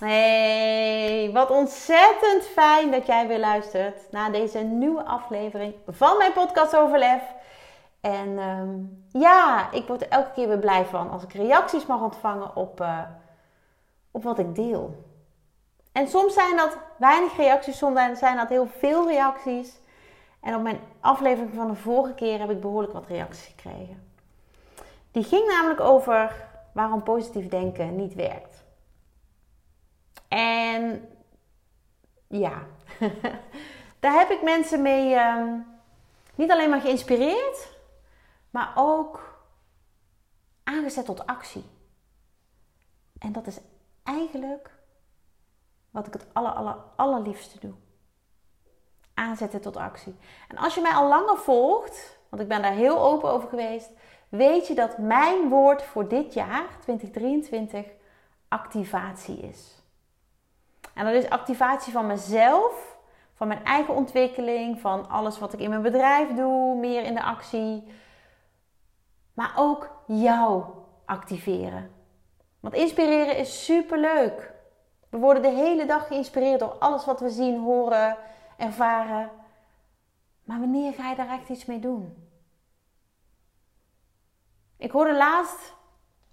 Hey, wat ontzettend fijn dat jij weer luistert naar deze nieuwe aflevering van mijn podcast Overlef. En ehm, ja, ik word er elke keer weer blij van als ik reacties mag ontvangen op, uh, op wat ik deel. En soms zijn dat weinig reacties, soms zijn dat heel veel reacties. En op mijn aflevering van de vorige keer heb ik behoorlijk wat reacties gekregen. Die ging namelijk over waarom positief denken niet werkt. En ja, daar heb ik mensen mee ehm, niet alleen maar geïnspireerd, maar ook aangezet tot actie. En dat is eigenlijk wat ik het aller, aller, allerliefste doe. Aanzetten tot actie. En als je mij al langer volgt, want ik ben daar heel open over geweest, weet je dat mijn woord voor dit jaar, 2023, activatie is. En dat is activatie van mezelf, van mijn eigen ontwikkeling, van alles wat ik in mijn bedrijf doe, meer in de actie. Maar ook jou activeren. Want inspireren is super leuk. We worden de hele dag geïnspireerd door alles wat we zien, horen, ervaren. Maar wanneer ga je daar echt iets mee doen? Ik hoorde laatst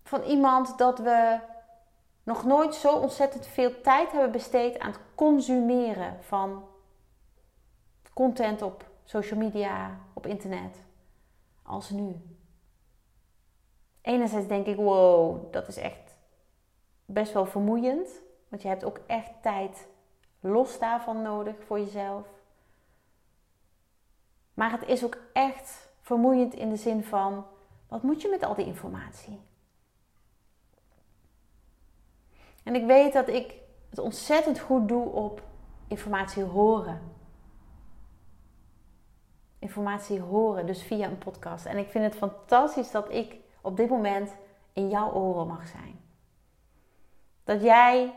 van iemand dat we nog nooit zo ontzettend veel tijd hebben besteed aan het consumeren van content op social media, op internet, als nu. Enerzijds denk ik, wow, dat is echt best wel vermoeiend. Want je hebt ook echt tijd los daarvan nodig voor jezelf. Maar het is ook echt vermoeiend in de zin van, wat moet je met al die informatie? En ik weet dat ik het ontzettend goed doe op informatie horen. Informatie horen, dus via een podcast. En ik vind het fantastisch dat ik op dit moment in jouw oren mag zijn. Dat jij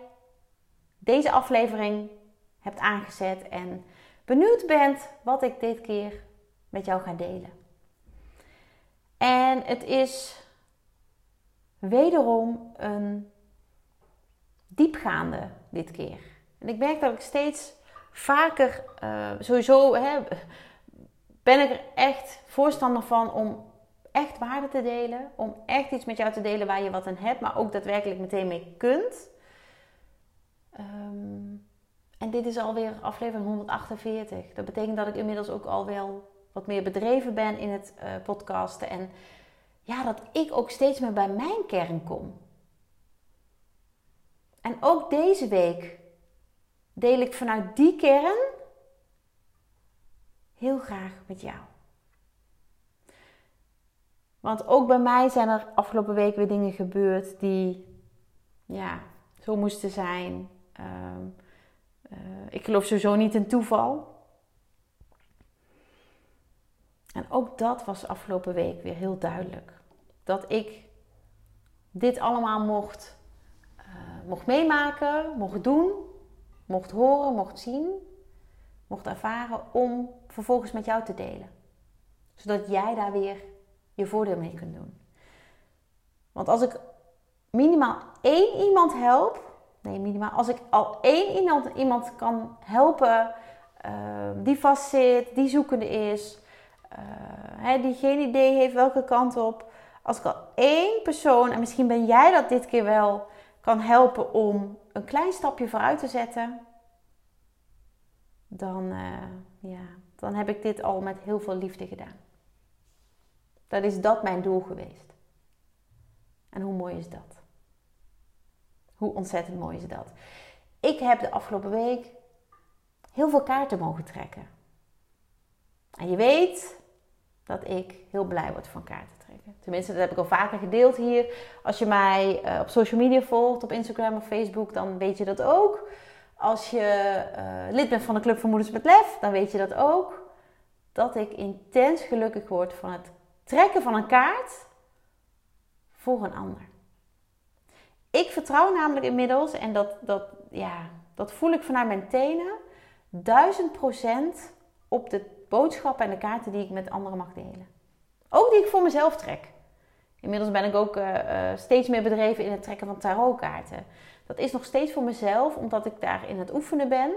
deze aflevering hebt aangezet en benieuwd bent wat ik dit keer met jou ga delen. En het is wederom een diepgaande dit keer. En ik merk dat ik steeds vaker, uh, sowieso hè, ben ik er echt voorstander van om echt waarde te delen. Om echt iets met jou te delen waar je wat aan hebt, maar ook daadwerkelijk meteen mee kunt. Ehm, en dit is alweer aflevering 148. Dat betekent dat ik inmiddels ook al wel wat meer bedreven ben in het uh, podcasten. En ja, dat ik ook steeds meer bij mijn kern kom. En ook deze week deel ik vanuit die kern heel graag met jou. Want ook bij mij zijn er afgelopen week weer dingen gebeurd die ja, zo moesten zijn. Ehm, eh, ik geloof sowieso niet in toeval. En ook dat was afgelopen week weer heel duidelijk. Dat ik dit allemaal mocht mocht meemaken, mocht doen, mocht horen, mocht zien, mocht ervaren om vervolgens met jou te delen. Zodat jij daar weer je voordeel mee kunt doen. Want als ik minimaal één iemand help, nee, minimaal, als ik al één iemand, iemand kan helpen uh, die vastzit, die zoekende is, uh, die geen idee heeft welke kant op. Als ik al één persoon, en misschien ben jij dat dit keer wel, kan helpen om een klein stapje vooruit te zetten, dan, uh, ja, dan heb ik dit al met heel veel liefde gedaan. Dat is dat mijn doel geweest. En hoe mooi is dat? Hoe ontzettend mooi is dat? Ik heb de afgelopen week heel veel kaarten mogen trekken. En je weet dat ik heel blij word van kaarten Tenminste, dat heb ik al vaker gedeeld hier. Als je mij uh, op social media volgt, op Instagram of Facebook, dan weet je dat ook. Als je eh, lid bent van de Club van Moeders met Lef, dan weet je dat ook. Dat ik intens gelukkig word van het trekken van een kaart voor een ander. Ik vertrouw namelijk inmiddels, en dat, dat, ja, dat voel ik vanuit mijn tenen, duizend procent op de boodschappen en de kaarten die ik met anderen mag delen. Ook die ik voor mezelf trek. Inmiddels ben ik ook uh, steeds meer bedreven in het trekken van tarotkaarten. Dat is nog steeds voor mezelf, omdat ik daar in het oefenen ben.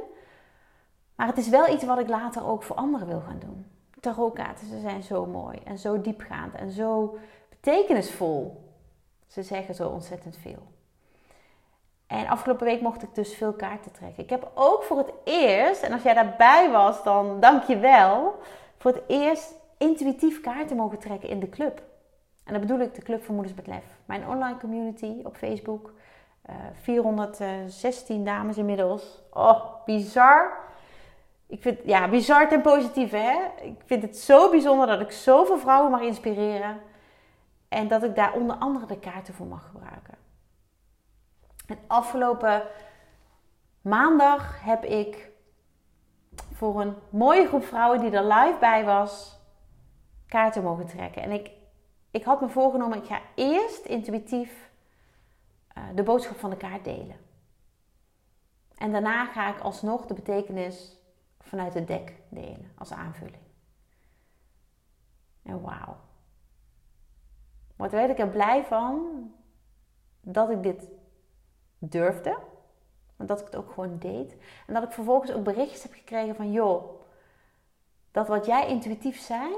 Maar het is wel iets wat ik later ook voor anderen wil gaan doen. Tarotkaarten, ze zijn zo mooi en zo diepgaand en zo betekenisvol. Ze zeggen zo ontzettend veel. En afgelopen week mocht ik dus veel kaarten trekken. Ik heb ook voor het eerst, en als jij daarbij was, dan dank je wel, voor het eerst intuïtief kaarten mogen trekken in de club. En dat bedoel ik de Club van Moeders met Lef. Mijn online community op Facebook. Uh, eh, 416 dames inmiddels. Oh, bizar. Ik vind, ja, bizar ten positieve, hè. Ik vind het zo bijzonder dat ik zoveel vrouwen mag inspireren. En dat ik daar onder andere de kaarten voor mag gebruiken. En afgelopen maandag heb ik voor een mooie groep vrouwen die er live bij was, kaarten mogen trekken. En ik, ik had me voorgenomen, ik ga eerst intuïtief uh, de boodschap van de kaart delen. En daarna ga ik alsnog de betekenis vanuit het dek delen als aanvulling. En wauw. Wat werd ik er blij van dat ik dit durfde. En dat ik het ook gewoon deed. En dat ik vervolgens ook berichtjes heb gekregen van joh, dat wat jij intuïtief zei,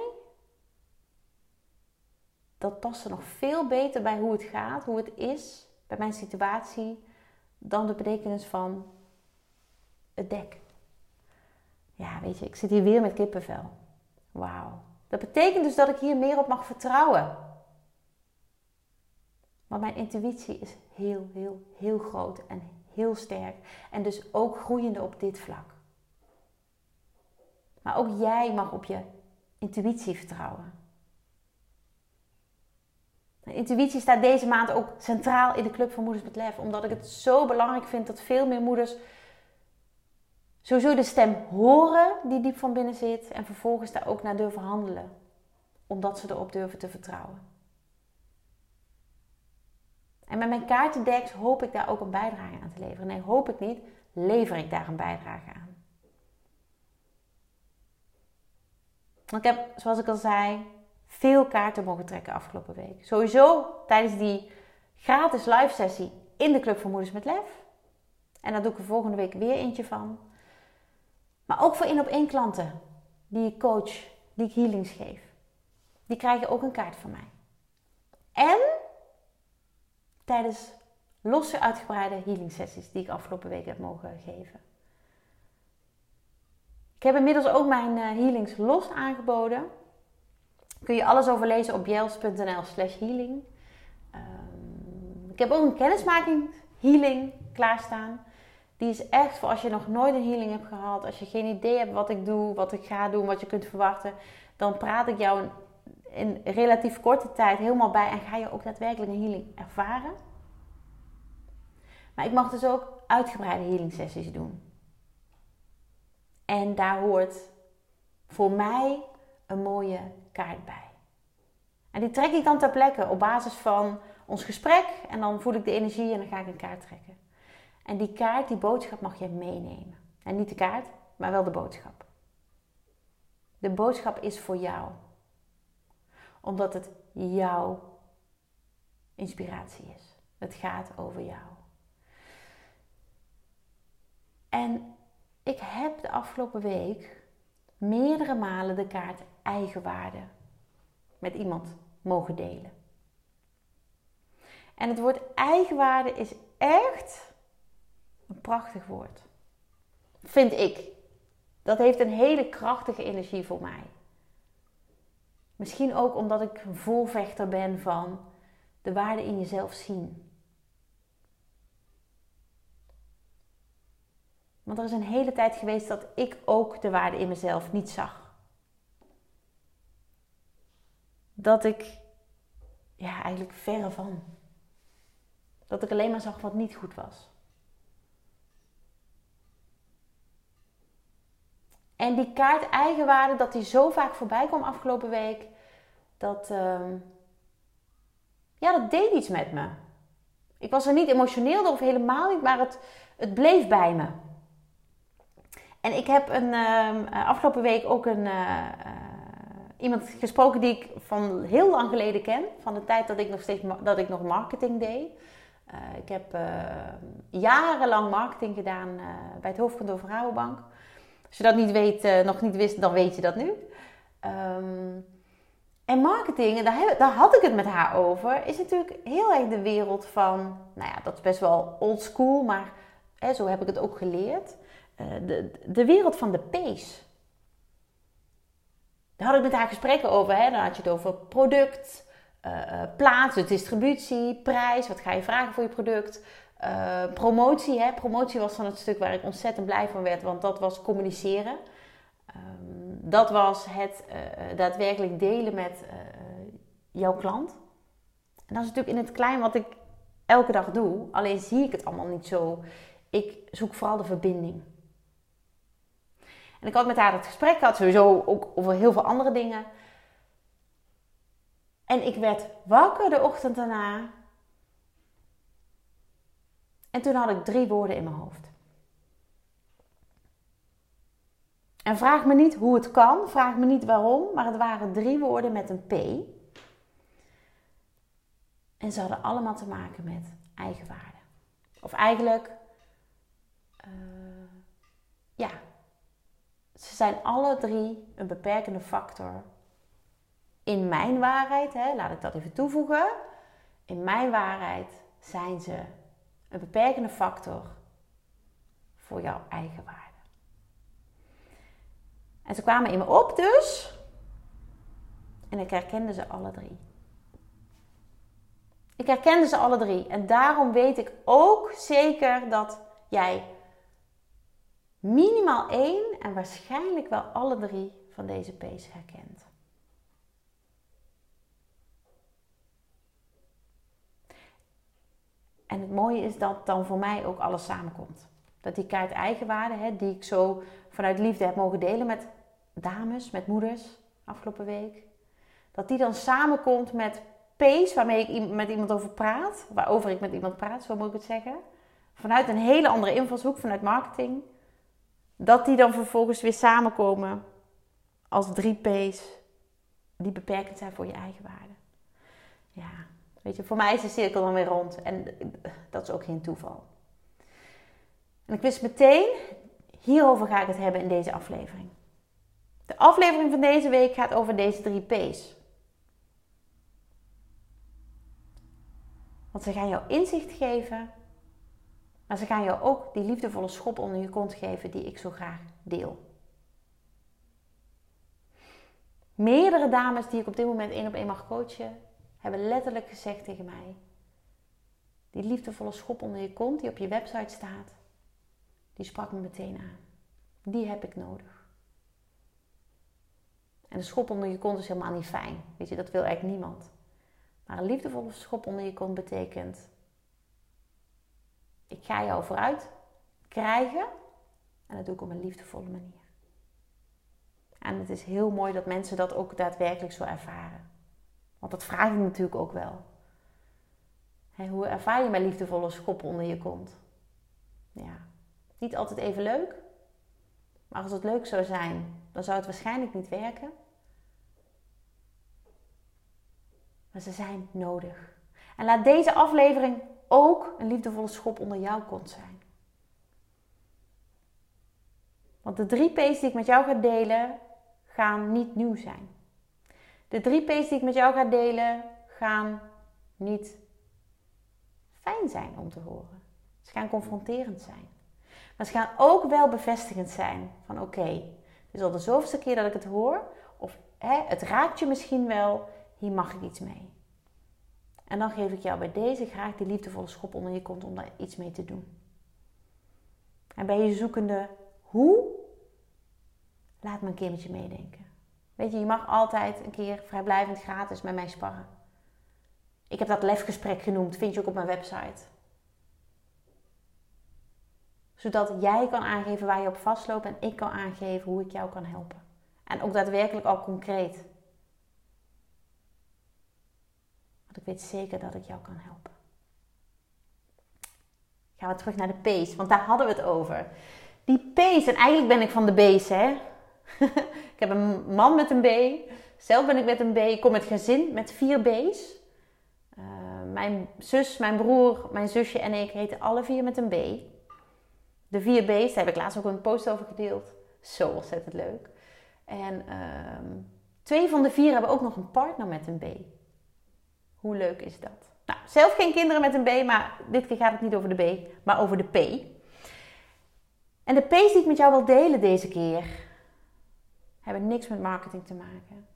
dat paste nog veel beter bij hoe het gaat, hoe het is, bij mijn situatie, dan de betekenis van het dek. Ja, weet je, ik zit hier weer met kippenvel. Wauw. Dat betekent dus dat ik hier meer op mag vertrouwen. Want mijn intuïtie is heel, heel, heel groot en heel sterk. En dus ook groeiende op dit vlak. Maar ook jij mag op je intuïtie vertrouwen. Intuïtie staat deze maand ook centraal in de Club van Moeders met Lef. Omdat ik het zo belangrijk vind dat veel meer moeders sowieso de stem horen die diep van binnen zit. En vervolgens daar ook naar durven handelen. Omdat ze erop durven te vertrouwen. En met mijn kaartendeks hoop ik daar ook een bijdrage aan te leveren. Nee, hoop ik niet, lever ik daar een bijdrage aan. Ik heb, zoals ik al zei, veel kaarten mogen trekken afgelopen week. Sowieso tijdens die gratis live sessie in de Club van Moeders met Lef. En daar doe ik er volgende week weer eentje van. Maar ook voor in op één klanten die ik coach, die ik healings geef. Die krijgen ook een kaart van mij. En tijdens losse uitgebreide healing sessies die ik afgelopen week heb mogen geven. Ik heb inmiddels ook mijn uh, healings los aangeboden. Kun je alles over lezen op jels.nl slash healing. Um, ik heb ook een kennismaking healing klaarstaan. Die is echt voor als je nog nooit een healing hebt gehad. Als je geen idee hebt wat ik doe, wat ik ga doen, wat je kunt verwachten. Dan praat ik jou in relatief korte tijd helemaal bij en ga je ook daadwerkelijk een healing ervaren. Maar ik mag dus ook uitgebreide healing sessies doen. En daar hoort voor mij een mooie kaart bij. En die trek ik dan ter plekke op basis van ons gesprek. En dan voel ik de energie en dan ga ik een kaart trekken. En die kaart, die boodschap mag je meenemen. En niet de kaart, maar wel de boodschap. De boodschap is voor jou omdat het jouw inspiratie is. Het gaat over jou. En ik heb de afgelopen week meerdere malen de kaart eigenwaarde met iemand mogen delen. En het woord eigenwaarde is echt een prachtig woord. Vind ik. Dat heeft een hele krachtige energie voor mij. Misschien ook omdat ik een voorvechter ben van de waarde in jezelf zien. Want er is een hele tijd geweest dat ik ook de waarde in mezelf niet zag. Dat ik, ja, eigenlijk verre van. Dat ik alleen maar zag wat niet goed was. En die kaart eigenwaarde, dat die zo vaak voorbij kwam afgelopen week, dat, ehm, ja, dat deed iets met me. Ik was er niet emotioneel of helemaal niet, maar het, het bleef bij me. En ik heb een, ehm, afgelopen week ook een, uh, iemand gesproken die ik van heel lang geleden ken. Van de tijd dat ik nog steeds dat ik nog marketing deed. Ik heb uh, jarenlang marketing gedaan bij het hoofdkantoor Rabobank. Als je dat niet weet, nog niet wist, dan weet je dat nu. Um, en marketing, en daar, daar, had ik het met haar over, is natuurlijk heel erg de wereld van, nou ja, dat is best wel old school, maar hè, zo heb ik het ook geleerd. De, de wereld van de P's. Daar had ik met haar gesprekken over. Hè? Dan had je het over product, uh, plaats, de distributie, prijs. Wat ga je vragen voor je product? Promotie. Hè? Promotie was dan het stuk waar ik ontzettend blij van werd, want dat was communiceren. Um, dat was het daadwerkelijk delen met jouw klant. En dat is natuurlijk in het klein wat ik elke dag doe. Alleen zie ik het allemaal niet zo. Ik zoek vooral de verbinding. En ik had met haar het gesprek gehad, sowieso ook over heel veel andere dingen. En ik werd wakker de ochtend daarna. En toen had ik drie woorden in mijn hoofd. En vraag me niet hoe het kan, vraag me niet waarom, maar het waren drie woorden met een P. En ze hadden allemaal te maken met eigenwaarde. Of eigenlijk, uh, ja, ze zijn alle drie een beperkende factor. In mijn waarheid, hè, laat ik dat even toevoegen. In mijn waarheid zijn ze een beperkende factor voor jouw eigen waarde. En ze kwamen in me op dus. En ik herkende ze alle drie. Ik herkende ze alle drie. En daarom weet ik ook zeker dat jij minimaal één en waarschijnlijk wel alle drie van deze P's herkent. En het mooie is dat dan voor mij ook alles samenkomt. Dat die kaart eigenwaarde, hè, die ik zo vanuit liefde heb mogen delen met dames, met moeders afgelopen week. Dat die dan samenkomt met P's waarmee ik met iemand over praat. Waarover ik met iemand praat, zo moet ik het zeggen. Vanuit een hele andere invalshoek, vanuit marketing. Dat die dan vervolgens weer samenkomen als drie P's die beperkend zijn voor je eigen waarde. Ja, weet je, voor mij is de cirkel dan weer rond en dat is ook geen toeval. En ik wist meteen, hierover ga ik het hebben in deze aflevering. De aflevering van deze week gaat over deze drie P's. Want ze gaan jou inzicht geven maar ze gaan jou ook die liefdevolle schop onder je kont geven die ik zo graag deel. Meerdere dames die ik op dit moment één op één mag coachen, hebben letterlijk gezegd tegen mij: Die liefdevolle schop onder je kont die op je website staat, die sprak me meteen aan. Die heb ik nodig. En de schop onder je kont is helemaal niet fijn. Weet je, dat wil eigenlijk niemand. Maar een liefdevolle schop onder je kont betekent ik ga jou vooruit krijgen. En dat doe ik op een liefdevolle manier. En het is heel mooi dat mensen dat ook daadwerkelijk zo ervaren. Want dat vraag ik natuurlijk ook wel. hoe ervaar je mijn liefdevolle schop onder je kont? Ja, niet altijd even leuk. Maar als het leuk zou zijn, dan zou het waarschijnlijk niet werken. Maar ze zijn nodig. En laat deze aflevering ook een liefdevolle schop onder jouw kont zijn. Want de drie P's die ik met jou ga delen, gaan niet nieuw zijn. De drie P's die ik met jou ga delen, gaan niet fijn zijn om te horen. Ze gaan confronterend zijn. Maar ze gaan ook wel bevestigend zijn van oké, okay, het is al de zoveelste keer dat ik het hoor. Of het raakt je misschien wel, hier mag ik iets mee. En dan geef ik jou bij deze graag die liefdevolle schop onder je kont om daar iets mee te doen. En ben je zoekende hoe? Laat me een keer met je meedenken. Weet je, je mag altijd een keer vrijblijvend gratis met mij sparren. Ik heb dat lefgesprek genoemd, vind je ook op mijn website. Zodat jij kan aangeven waar je op vastloopt en ik kan aangeven hoe ik jou kan helpen. En ook daadwerkelijk al concreet. Ik weet zeker dat ik jou kan helpen. Gaan we terug naar de P's, want daar hadden we het over. Die P's, en eigenlijk ben ik van de B's, hè. ik heb een man met een B. Zelf ben ik met een B. Ik kom met gezin met vier B's. Uh, mijn zus, mijn broer, mijn zusje en ik heten alle vier met een B. De vier B's, daar heb ik laatst ook een post over gedeeld. Zo ontzettend leuk. En uh, twee van de vier hebben ook nog een partner met een B. Hoe leuk is dat? Nou, zelf geen kinderen met een B, maar dit keer gaat het niet over de B, maar over de P. En de P's die ik met jou wil delen deze keer, hebben niks met marketing te maken.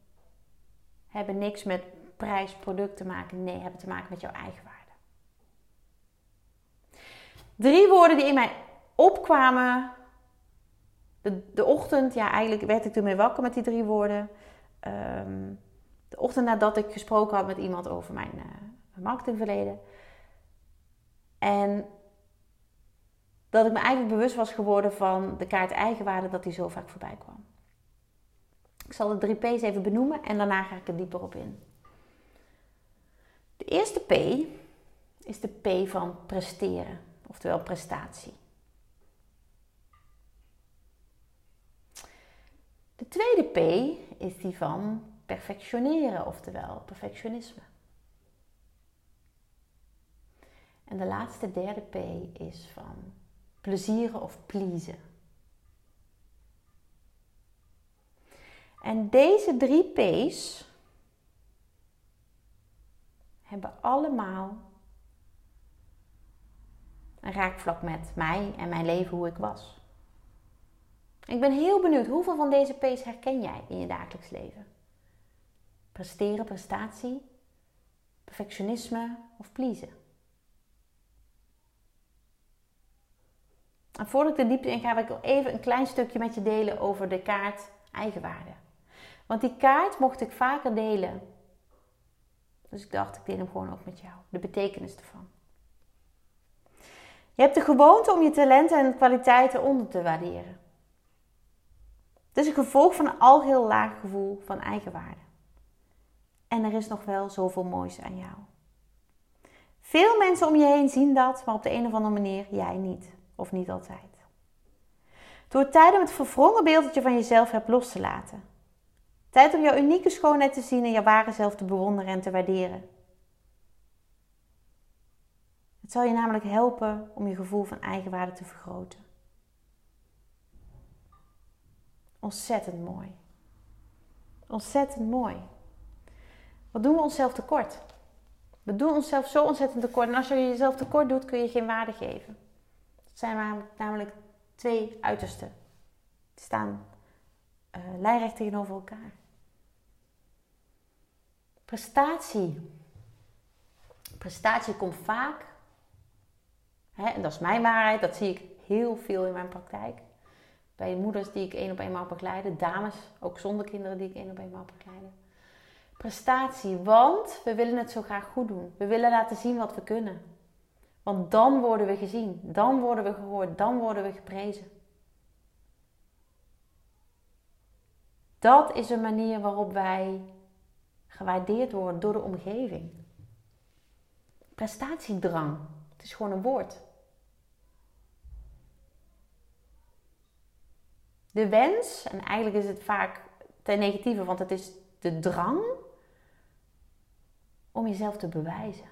Hebben niks met prijs, product te maken. Nee, hebben te maken met jouw eigen waarde. Drie woorden die in mij opkwamen. De, de ochtend, ja, eigenlijk werd ik ermee wakker met die drie woorden. Ehm, de ochtend nadat ik gesproken had met iemand over mijn uh, marketingverleden. En dat ik me eigenlijk bewust was geworden van de kaart eigenwaarde dat die zo vaak voorbij kwam. Ik zal de drie P's even benoemen en daarna ga ik er dieper op in. De eerste P is de P van presteren, oftewel prestatie. De tweede P is die van perfectioneren, oftewel perfectionisme. En de laatste derde P is van plezieren of pleasen. En deze drie P's hebben allemaal een raakvlak met mij en mijn leven, hoe ik was. Ik ben heel benieuwd, hoeveel van deze P's herken jij in je dagelijks leven? Presteren, prestatie, perfectionisme of pleasen? En voordat ik de diepte in ga, wil ik even een klein stukje met je delen over de kaart eigenwaarde. Want die kaart mocht ik vaker delen. Dus ik dacht, ik deel hem gewoon ook met jou. De betekenis ervan. Je hebt de gewoonte om je talenten en kwaliteiten onder te waarderen. Het is een gevolg van een al heel laag gevoel van eigenwaarde. En er is nog wel zoveel moois aan jou. Veel mensen om je heen zien dat, maar op de een of andere manier jij niet. Of niet altijd. Door tijd om het verwrongen beeld je van jezelf hebt los te laten. Tijd om jouw unieke schoonheid te zien en jouw ware zelf te bewonderen en te waarderen. Het zal je namelijk helpen om je gevoel van eigenwaarde te vergroten. Ontzettend mooi. Ontzettend mooi. Wat doen we onszelf tekort? We doen onszelf zo ontzettend tekort. En als je jezelf tekort doet, kun je geen waarde geven. Het zijn namelijk twee uitersten. Die staan uh, lijnrecht tegenover elkaar. Prestatie. Prestatie komt vaak, hè, en dat is mijn waarheid, dat zie ik heel veel in mijn praktijk. Bij moeders die ik één op één mag begeleiden, dames, ook zonder kinderen die ik één op één mag begeleiden. Prestatie, want we willen het zo graag goed doen. We willen laten zien wat we kunnen. Want dan worden we gezien, dan worden we gehoord, dan worden we geprezen. Dat is een manier waarop wij gewaardeerd worden door de omgeving. Prestatiedrang, het is gewoon een woord. De wens, en eigenlijk is het vaak ten negatieve, want het is de drang om jezelf te bewijzen.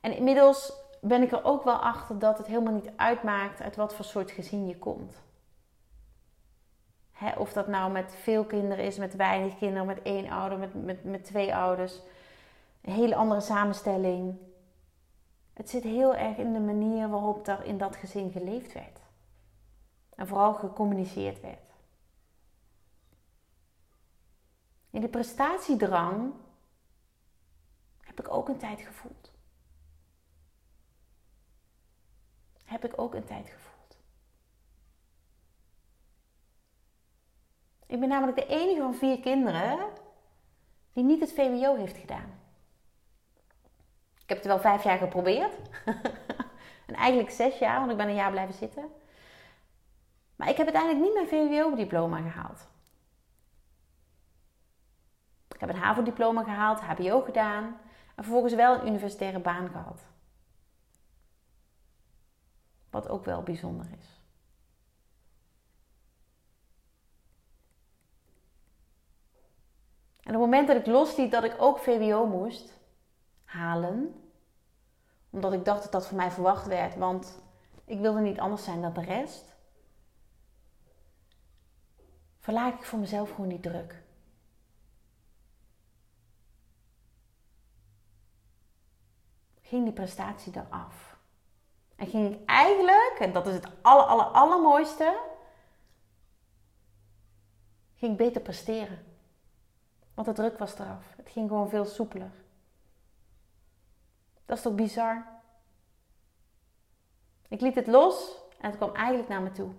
En inmiddels ben ik er ook wel achter dat het helemaal niet uitmaakt uit wat voor soort gezin je komt. of dat nou met veel kinderen is, met weinig kinderen, met één ouder, met, met, met twee ouders. Een hele andere samenstelling. Het zit heel erg in de manier waarop er in dat gezin geleefd werd. En vooral gecommuniceerd werd. In de prestatiedrang heb ik ook een tijd gevoeld. heb ik ook een tijd gevoeld. Ik ben namelijk de enige van vier kinderen die niet het VWO heeft gedaan. Ik heb het wel vijf jaar geprobeerd. en eigenlijk zes jaar, want ik ben een jaar blijven zitten. Maar ik heb uiteindelijk niet mijn VWO-diploma gehaald. Heb een HAVO-diploma gehaald, HBO gedaan en vervolgens wel een universitaire baan gehad. Wat ook wel bijzonder is. En op het moment dat ik losliet dat ik ook VWO moest halen, omdat ik dacht dat dat van mij verwacht werd, want ik wilde niet anders zijn dan de rest, verlaag ik voor mezelf gewoon die druk. Ging die prestatie eraf. En ging ik eigenlijk, en dat is het aller, aller, allermooiste, ging ik beter presteren. Want de druk was eraf. Het ging gewoon veel soepeler. Dat is toch bizar? Ik liet het los en het kwam eigenlijk naar me toe.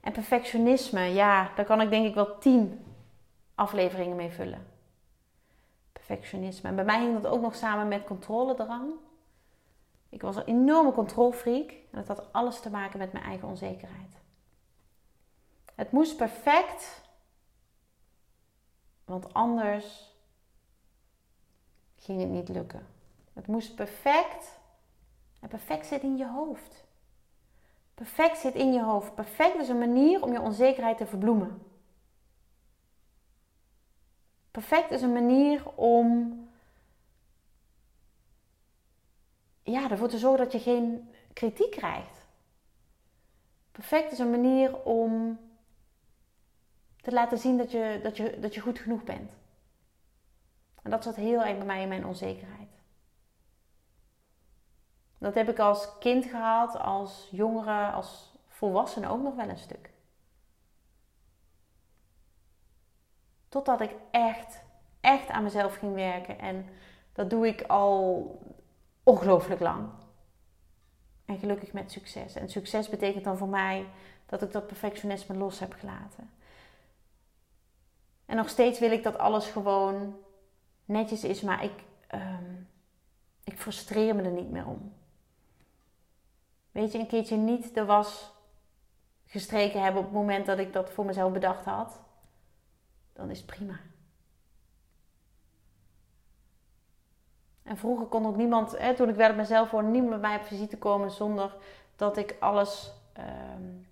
En perfectionisme, ja, daar kan ik denk ik wel tien afleveringen mee vullen. Perfectionisme. En bij mij hing dat ook nog samen met controledrang. Ik was een enorme controlfreak en dat had alles te maken met mijn eigen onzekerheid. Het moest perfect, want anders ging het niet lukken. Het moest perfect en perfect zit in je hoofd. Perfect zit in je hoofd. Perfect is een manier om je onzekerheid te verbloemen. Perfect is een manier om ja, ervoor te zorgen dat je geen kritiek krijgt. Perfect is een manier om te laten zien dat je, dat je, dat je goed genoeg bent. En dat zat heel erg bij mij in mijn onzekerheid. Dat heb ik als kind gehad, als jongere, als volwassene ook nog wel een stuk. Totdat ik echt, echt aan mezelf ging werken. En dat doe ik al ongelooflijk lang. En gelukkig met succes. En succes betekent dan voor mij dat ik dat perfectionisme los heb gelaten. En nog steeds wil ik dat alles gewoon netjes is, maar ik, um, ik frustreer me er niet meer om. Weet je, een keertje niet de was gestreken hebben op het moment dat ik dat voor mezelf bedacht had, dan is het prima. En vroeger kon ook niemand, hè, toen ik werd mezelf voor niemand bij mij op visite komen zonder dat ik alles, um,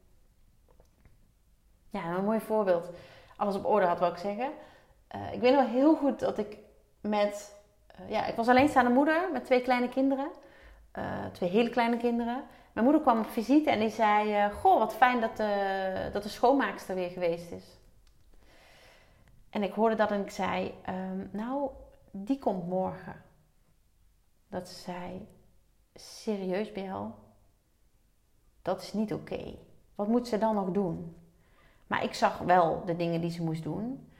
ja, een mooi voorbeeld, alles op orde had, wil ik zeggen. Uh, ik weet nog heel goed dat ik met, uh, ja, ik was alleenstaande moeder met twee kleine kinderen, uh, twee hele kleine kinderen. Mijn moeder kwam op visite en die zei: Goh, wat fijn dat de, dat de schoonmaakster weer geweest is. En ik hoorde dat en ik zei: um, Nou, die komt morgen dat ze zei: Serieus, Bel? Dat is niet oké. Wat moet ze dan nog doen? Maar ik zag wel de dingen die ze moest doen,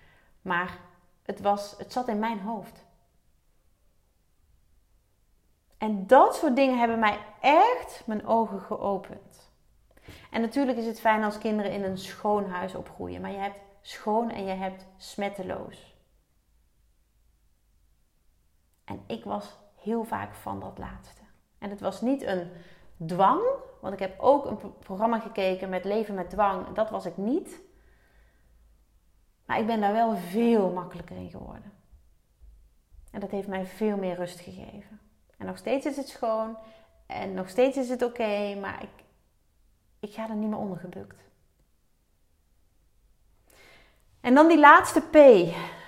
maar het, was, het zat in mijn hoofd. En dat soort dingen hebben mij echt mijn ogen geopend. En natuurlijk is het fijn als kinderen in een schoon huis opgroeien, maar je hebt schoon en je hebt smetteloos. En ik was heel vaak van dat laatste. En het was niet een dwang, want ik heb ook een programma gekeken met leven met dwang. Dat was ik niet. Maar ik ben daar wel veel makkelijker in geworden. En dat heeft mij veel meer rust gegeven. En nog steeds is het schoon. En nog steeds is het oké. maar ik, ik ga er niet meer onder gebukt. En dan die laatste P.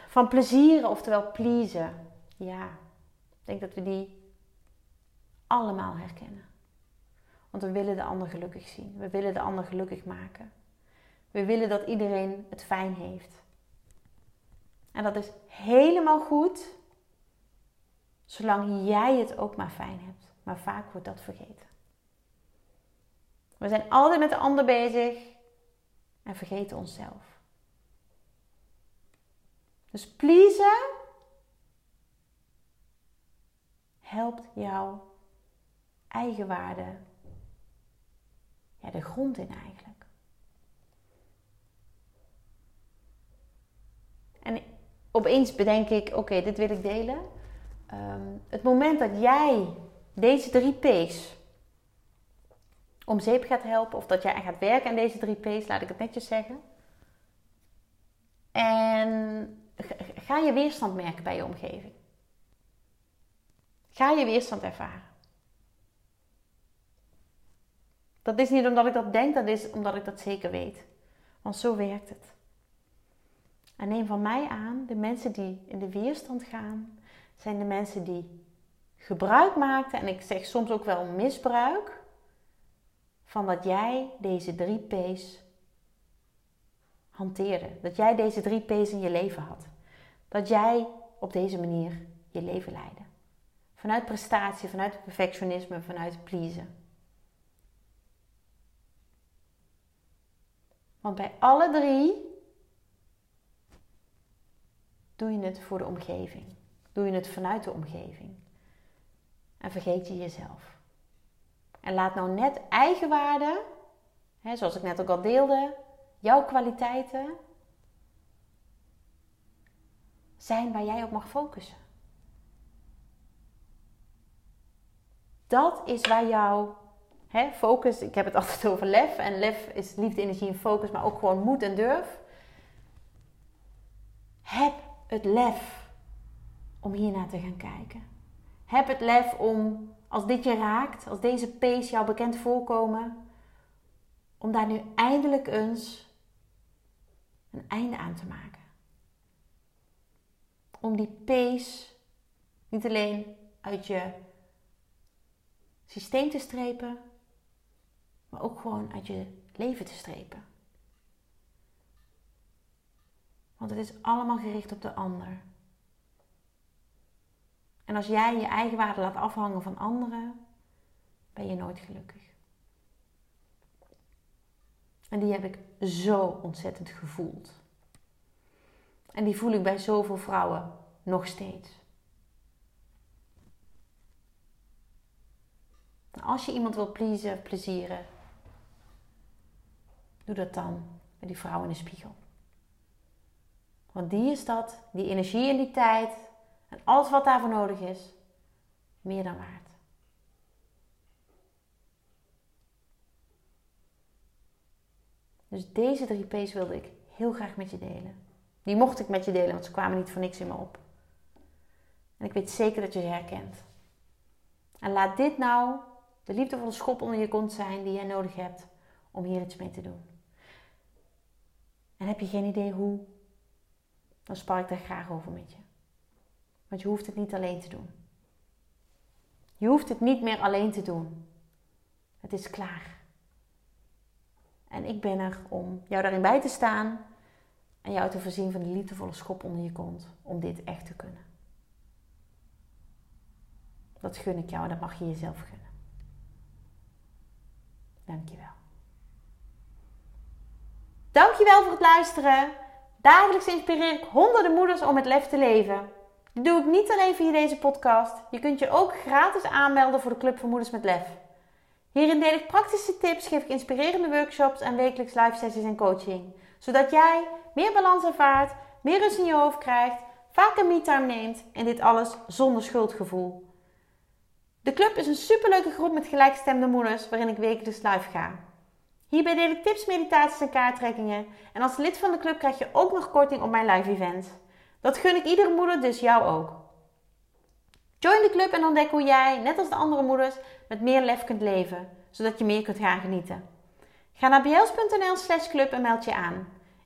Van plezieren, oftewel pleasen. Ja, denk dat we die allemaal herkennen. Want we willen de ander gelukkig zien. We willen de ander gelukkig maken. We willen dat iedereen het fijn heeft. En dat is helemaal goed, zolang jij het ook maar fijn hebt. Maar vaak wordt dat vergeten. We zijn altijd met de ander bezig en vergeten onszelf. Dus pleasen helpt jouw eigenwaarde ja, de grond in eigenlijk. En opeens bedenk ik, oké, dit wil ik delen. ehm, het moment dat jij deze drie P's om zeep gaat helpen, of dat jij gaat werken aan deze drie P's, laat ik het netjes zeggen. En ga je weerstand merken bij je omgeving. Ga je weerstand ervaren. Dat is niet omdat ik dat denk, dat is omdat ik dat zeker weet. Want zo werkt het. En neem van mij aan, de mensen die in de weerstand gaan, zijn de mensen die gebruik maakten, en ik zeg soms ook wel misbruik, van dat jij deze drie P's hanteerde. Dat jij deze drie P's in je leven had. Dat jij op deze manier je leven leidde. Vanuit prestatie, vanuit perfectionisme, vanuit pleasen. Want bij alle drie doe je het voor de omgeving. Doe je het vanuit de omgeving. En vergeet je jezelf. En laat nou net eigenwaarde, zoals ik net ook al deelde, jouw kwaliteiten zijn waar jij op mag focussen. Dat is waar jouw hè, focus, ik heb het altijd over lef. En lef is liefde, energie en focus, maar ook gewoon moed en durf. Heb het lef om hiernaar te gaan kijken. Heb het lef om, als dit je raakt, als deze P's jou bekend voorkomen, om daar nu eindelijk eens een einde aan te maken. Om die P's niet alleen uit je systeem te strepen, maar ook gewoon uit je leven te strepen. Want het is allemaal gericht op de ander. En als jij je eigen waarde laat afhangen van anderen, ben je nooit gelukkig. En die heb ik zo ontzettend gevoeld. En die voel ik bij zoveel vrouwen nog steeds. Als je iemand wil pleasen, plezieren, doe dat dan met die vrouw in de spiegel. Want die is dat, die energie en die tijd en alles wat daarvoor nodig is, meer dan waard. Dus deze drie P's wilde ik heel graag met je delen. Die mocht ik met je delen, want ze kwamen niet voor niks in me op. En ik weet zeker dat je ze herkent. En laat dit nou de liefdevolle schop onder je kont zijn die jij nodig hebt om hier iets mee te doen. En heb je geen idee hoe, dan spar ik daar graag over met je. Want je hoeft het niet alleen te doen. Je hoeft het niet meer alleen te doen. Het is klaar. En ik ben er om jou daarin bij te staan en jou te voorzien van de liefdevolle schop onder je kont om dit echt te kunnen. Dat gun ik jou en dat mag je jezelf gunnen. Dankjewel. Dankjewel voor het luisteren. Dagelijks inspireer ik honderden moeders om het lef te leven. Dat doe ik niet alleen via deze podcast. Je kunt je ook gratis aanmelden voor de Club voor Moeders met Lef. Hierin deel ik praktische tips, geef ik inspirerende workshops en wekelijks live sessies en coaching. Zodat jij meer balans ervaart, meer rust in je hoofd krijgt, vaker me-time neemt en dit alles zonder schuldgevoel. De club is een superleuke groep met gelijkstemde moeders waarin ik wekelijks live ga. Hierbij deel ik tips, meditaties en kaarttrekkingen. En als lid van de club krijg je ook nog korting op mijn live events. Dat gun ik iedere moeder, dus jou ook. Join de club en ontdek hoe jij, net als de andere moeders, met meer lef kunt leven, zodat je meer kunt gaan genieten. Ga naar bjels.nl slash club en meld je aan.